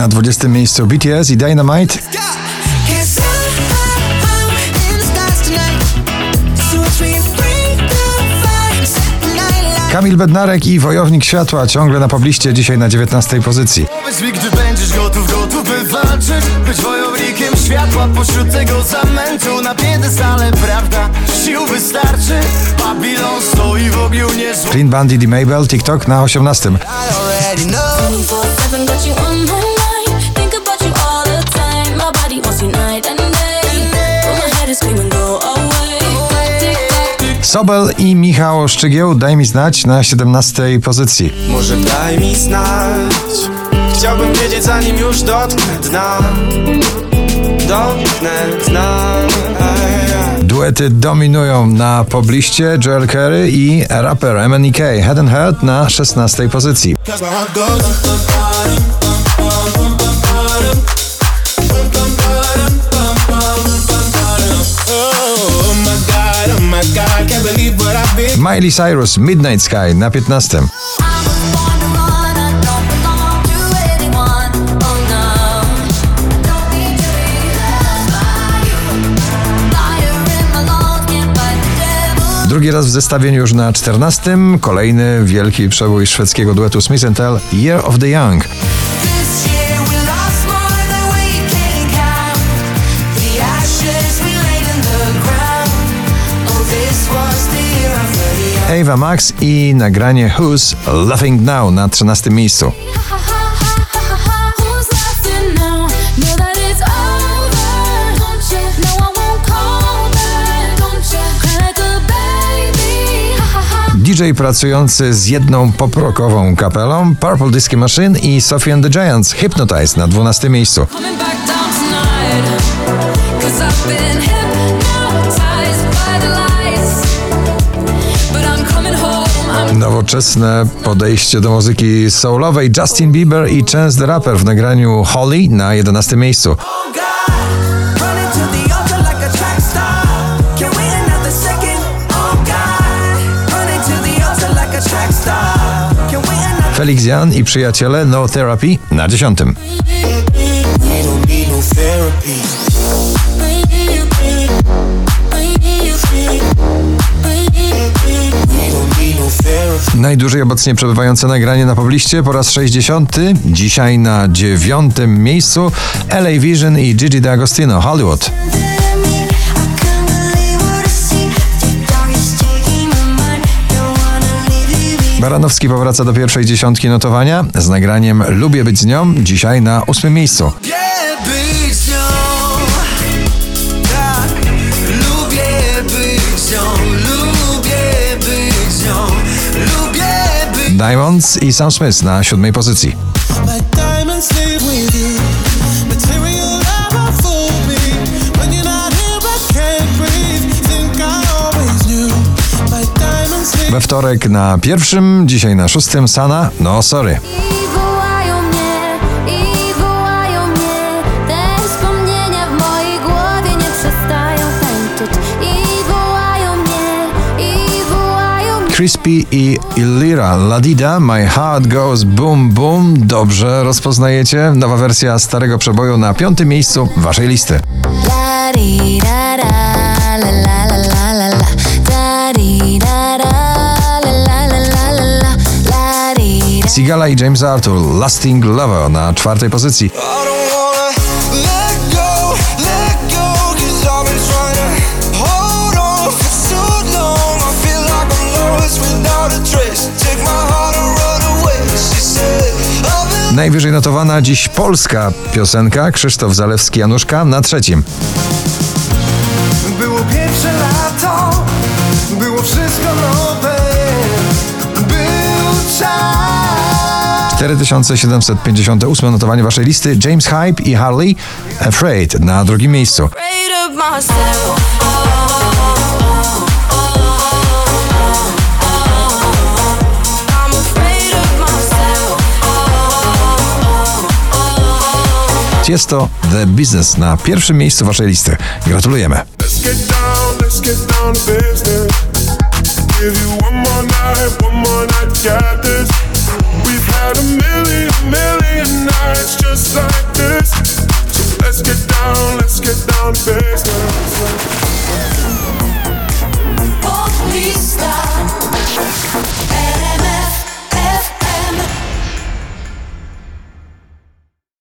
Na 20 miejscu BTS i Dynamite. Kamil Bednarek i Wojownik Światła ciągle na pobliście, dzisiaj na 19 pozycji. Powiedz mi, gdy będziesz gotów, gotów by walczyć Być wojownikiem światła pośród tego zamętu Na piedestale, prawda, sił wystarczy Babilon stoi w ogniu niezło Clean Bandit i Mabel, TikTok na 18. Sobel i Michał Szczygieł, daj mi znać na 17 pozycji. Może daj mi znać Chciałbym wiedzieć zanim już dotknę dna Dotknę dna Duety dominują na pobliście Joel Curry i raper MNEK Head and Heart na 16 pozycji. My lungs, can't fight the devil. Drugi raz w zestawieniu już na 14. Kolejny wielki przebój szwedzkiego duetu Smith Tell Year of the Young. Ava Max i nagranie Who's Laughing Now na 13 miejscu. DJ pracujący z jedną poprokową kapelą Purple Disco Machine i Sophie and the Giants Hypnotize na 12 miejscu. Nowoczesne podejście do muzyki soulowej Justin Bieber i Chance the Rapper w nagraniu Holly na 11 miejscu. Felix Jan i przyjaciele No Therapy na 10. Najdłużej obecnie przebywające nagranie na pobliście po raz 60. Dzisiaj na dziewiątym miejscu LA Vision i Gigi D'Agostino Hollywood. Baranowski powraca do pierwszej dziesiątki notowania z nagraniem Lubię być z nią, dzisiaj na ósmym miejscu. Diamonds i Sam Smith na siódmej pozycji. We wtorek na pierwszym, dzisiaj na szóstym. Sana, no sorry. I wołają mnie, i wołają mnie. Te wspomnienia w mojej głowie nie przestają Crispy i Illira Ladida My Heart Goes Boom Boom Dobrze rozpoznajecie? Nowa wersja starego przeboju na piątym miejscu waszej listy. Sigala i James Arthur Lasting Lover na czwartej pozycji. Najwyżej notowana dziś polska piosenka Krzysztof Zalewski Januszka na trzecim. Było pierwsze lato, było wszystko nowe, był czas. 4758 notowanie waszej listy James Hype i Harley Afraid na drugim miejscu. Jest to The Business na pierwszym miejscu waszej listy. Gratulujemy. Let's get down, let's get down